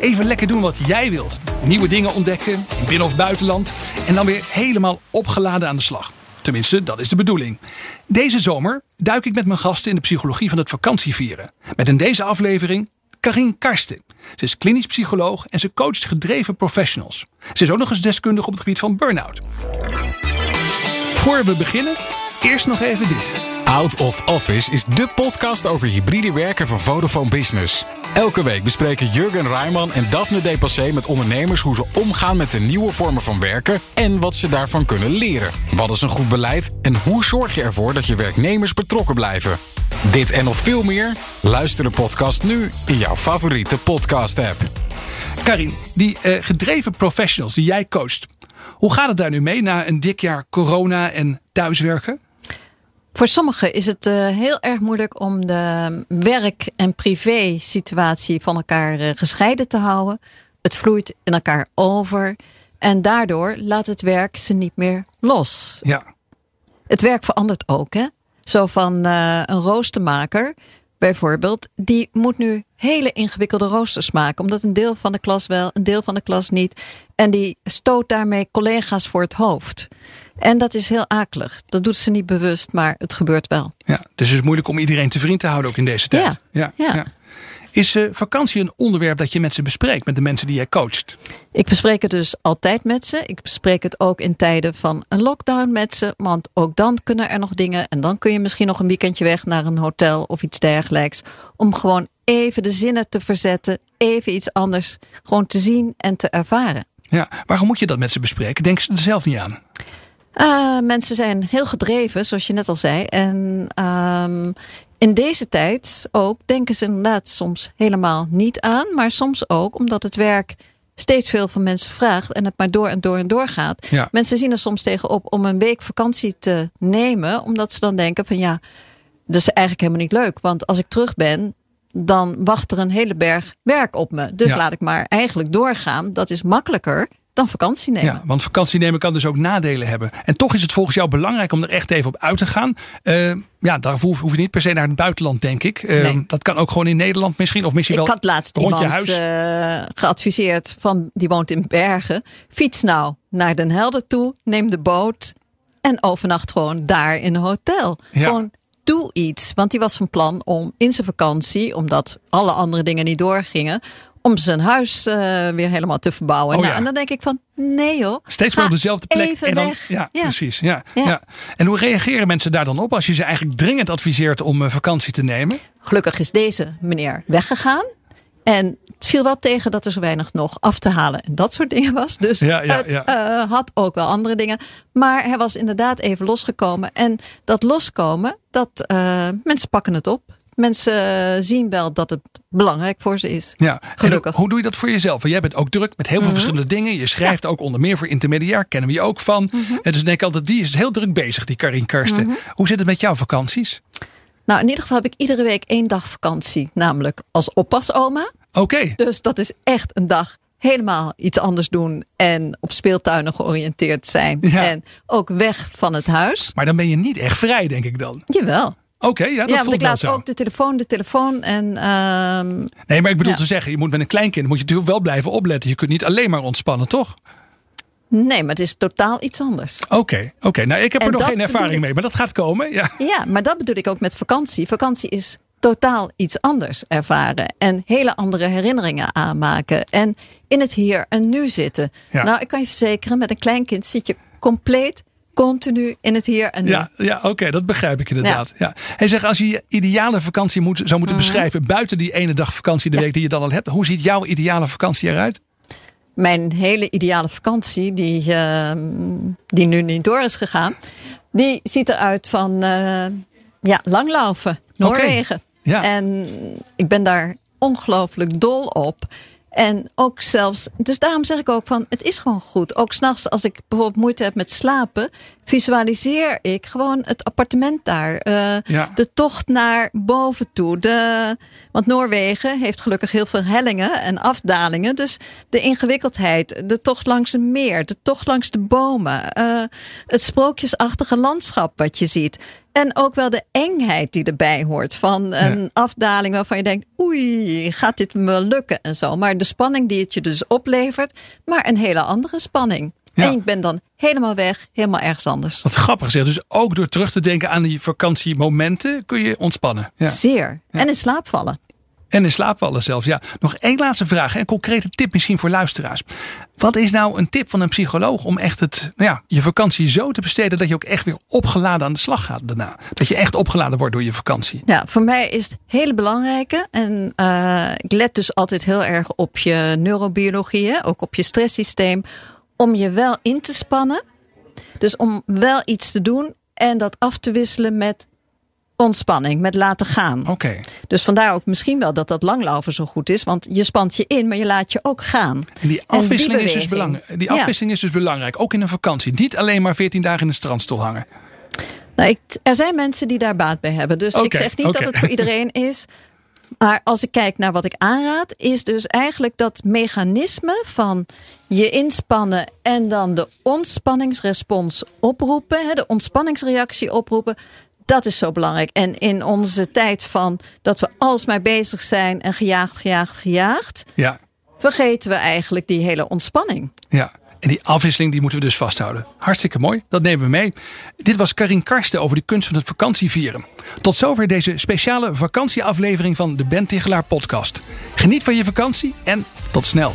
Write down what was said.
Even lekker doen wat jij wilt. Nieuwe dingen ontdekken, in binnen- of buitenland. En dan weer helemaal opgeladen aan de slag. Tenminste, dat is de bedoeling. Deze zomer duik ik met mijn gasten in de psychologie van het vakantievieren. Met in deze aflevering Karin Karsten. Ze is klinisch psycholoog en ze coacht gedreven professionals. Ze is ook nog eens deskundig op het gebied van burn-out. Voor we beginnen, eerst nog even dit. Out of Office is de podcast over hybride werken van Vodafone Business. Elke week bespreken Jurgen Rijman en Daphne Depassé met ondernemers hoe ze omgaan met de nieuwe vormen van werken en wat ze daarvan kunnen leren. Wat is een goed beleid en hoe zorg je ervoor dat je werknemers betrokken blijven? Dit en nog veel meer? Luister de podcast nu in jouw favoriete podcast-app. Karin, die eh, gedreven professionals die jij coacht. Hoe gaat het daar nu mee na een dik jaar corona en thuiswerken? Voor sommigen is het uh, heel erg moeilijk om de werk- en privé-situatie van elkaar uh, gescheiden te houden. Het vloeit in elkaar over. En daardoor laat het werk ze niet meer los. Ja. Het werk verandert ook, hè? Zo van uh, een roostermaker bijvoorbeeld, die moet nu hele ingewikkelde roosters maken, omdat een deel van de klas wel, een deel van de klas niet. En die stoot daarmee collega's voor het hoofd. En dat is heel akelig. Dat doet ze niet bewust, maar het gebeurt wel. Ja, dus het is moeilijk om iedereen te vriend te houden ook in deze tijd. Ja, ja. ja. Is uh, vakantie een onderwerp dat je met ze bespreekt, met de mensen die jij coacht? Ik bespreek het dus altijd met ze. Ik bespreek het ook in tijden van een lockdown met ze. Want ook dan kunnen er nog dingen. En dan kun je misschien nog een weekendje weg naar een hotel of iets dergelijks. Om gewoon even de zinnen te verzetten. Even iets anders gewoon te zien en te ervaren. Ja, waarom moet je dat met ze bespreken? Denken ze er zelf niet aan? Uh, mensen zijn heel gedreven, zoals je net al zei. En um, in deze tijd ook denken ze inderdaad soms helemaal niet aan. Maar soms ook omdat het werk steeds veel van mensen vraagt en het maar door en door en door gaat. Ja. Mensen zien er soms tegenop om een week vakantie te nemen, omdat ze dan denken van ja, dat is eigenlijk helemaal niet leuk. Want als ik terug ben, dan wacht er een hele berg werk op me. Dus Ja. laat ik maar eigenlijk doorgaan. Dat is makkelijker dan vakantie nemen. Ja, want vakantie nemen kan dus ook nadelen hebben. En toch is het volgens jou belangrijk om er echt even op uit te gaan. Eh, ja, daarvoor hoef je niet per se naar het buitenland, denk ik. Eh, Nee. Dat kan ook gewoon in Nederland misschien. Of misschien Ik wel had laatst rond je iemand huis. eh, geadviseerd van die woont in Bergen. Fiets nou naar Den Helder toe, neem de boot en overnacht gewoon daar in een hotel. Ja. Gewoon doe iets, want die was van plan om in zijn vakantie, omdat alle andere dingen niet doorgingen, om zijn huis eh, weer helemaal te verbouwen. Oh nou, ja. En dan denk ik van nee joh, Steeds maar op dezelfde plek. En dan. Ja, Ja. precies. Ja, ja. Ja. En hoe reageren mensen daar dan op als je ze eigenlijk dringend adviseert om eh, vakantie te nemen? Gelukkig is deze meneer weggegaan. En het viel wel tegen dat er zo weinig nog af te halen en dat soort dingen was. Dus Ja, ja, het ja. eh, had ook wel andere dingen. Maar hij was inderdaad even losgekomen. En dat loskomen, dat mensen pakken het op. Mensen eh, zien wel dat het belangrijk voor ze is. Ja. Gelukkig. Mhm. hoe, hoe doe je dat voor jezelf? Want jij bent ook druk met heel veel verschillende dingen. Je schrijft ook onder meer voor intermediair, kennen we je ook van. Mhm. En dus ik denk altijd, die is heel druk bezig, die Karin Karsten. Hoe zit het met jouw vakanties? Nou, in ieder geval heb ik iedere week één dag vakantie. Namelijk als oppasoma. Oké. Dus dat is echt een dag helemaal iets anders doen. En op speeltuinen georiënteerd zijn. Ja. En ook weg van het huis. Maar dan ben je niet echt vrij, denk ik dan. Jawel. Oké, ja, dat ja, want ik laat ook de telefoon, de telefoon. En ehm, Nee, maar ik bedoel Ja. te zeggen, je moet met een kleinkind moet je natuurlijk wel blijven opletten. Je kunt niet alleen maar ontspannen, toch? nee, maar het is totaal iets anders. Oké, oké. Nou, ik heb En er nog geen ervaring ik. mee, maar dat gaat komen. Ja. Ja, maar dat bedoel ik ook met vakantie. Vakantie is totaal iets anders ervaren. En hele andere herinneringen aanmaken. En in het hier en nu zitten. Ja. Nou, ik kan je verzekeren, met een kleinkind zit je compleet continu in het hier en nu. Ja, ja oké, dat begrijp ik inderdaad. Ja. Hij zegt, als je je ideale vakantie moet, zou moeten beschrijven, buiten die ene dag vakantie de Mhm. Ja. week die je dan al hebt, hoe ziet jouw ideale vakantie eruit? Mijn hele ideale vakantie, die, ehm, die nu niet door is gegaan, die ziet eruit van eh, ja, langlaufen, Noorwegen. Ja. En ik ben daar ongelooflijk dol op. En ook zelfs, dus daarom zeg ik ook van, het is gewoon goed. Ook s'nachts, als ik bijvoorbeeld moeite heb met slapen, visualiseer ik gewoon het appartement daar. Uh, ja. De tocht naar boven toe. De, want Noorwegen heeft gelukkig heel veel hellingen en afdalingen. Dus de ingewikkeldheid, de tocht langs een meer, de tocht langs de bomen. Uh, het sprookjesachtige landschap wat je ziet. En ook wel de engheid die erbij hoort. Van een afdaling waarvan je denkt: oei, gaat dit me lukken en zo. Maar de spanning die het je dus oplevert, maar een hele andere spanning. En ik ben dan helemaal weg, helemaal ergens anders. Wat grappig zeg. Dus ook door terug te denken aan die vakantiemomenten kun je ontspannen. Ja. Zeer. En in slaap vallen. En in slaap vallen zelfs. Ja. Nog één laatste vraag. Een concrete tip misschien voor luisteraars. Wat is nou een tip van een psycholoog om echt het, nou ja, je vakantie zo te besteden dat je ook echt weer opgeladen aan de slag gaat daarna? Dat je echt opgeladen wordt door je vakantie. Ja, voor mij is het hele belangrijke. En uh, ik let dus altijd heel erg op je neurobiologie, ook op je stresssysteem. Om je wel in te spannen. Dus om wel iets te doen en dat af te wisselen met ontspanning, met laten gaan. Oké. Dus vandaar ook misschien wel dat dat langlopen zo goed is. Want je spant je in, maar je laat je ook gaan. En die afwisseling, is, dus belangrijk. die afwisseling is dus belangrijk. Ook in een vakantie. Niet alleen maar 14 dagen in de strandstoel hangen. Nou, ik, er zijn mensen die daar baat bij hebben. Dus ik zeg niet dat het voor iedereen is. Maar als ik kijk naar wat ik aanraad, is dus eigenlijk dat mechanisme van je inspannen en dan de ontspanningsrespons oproepen, de ontspanningsreactie oproepen. Dat is zo belangrijk. En in onze tijd van dat we alsmaar bezig zijn en gejaagd, gejaagd, gejaagd. Ja. Vergeten we eigenlijk die hele ontspanning. Ja. En die afwisseling die moeten we dus vasthouden. Hartstikke mooi, dat nemen we mee. Dit was Karin Karsten over de kunst van het vakantievieren. Tot zover deze speciale vakantieaflevering van de Ben Tichelaar podcast. Geniet van je vakantie en tot snel.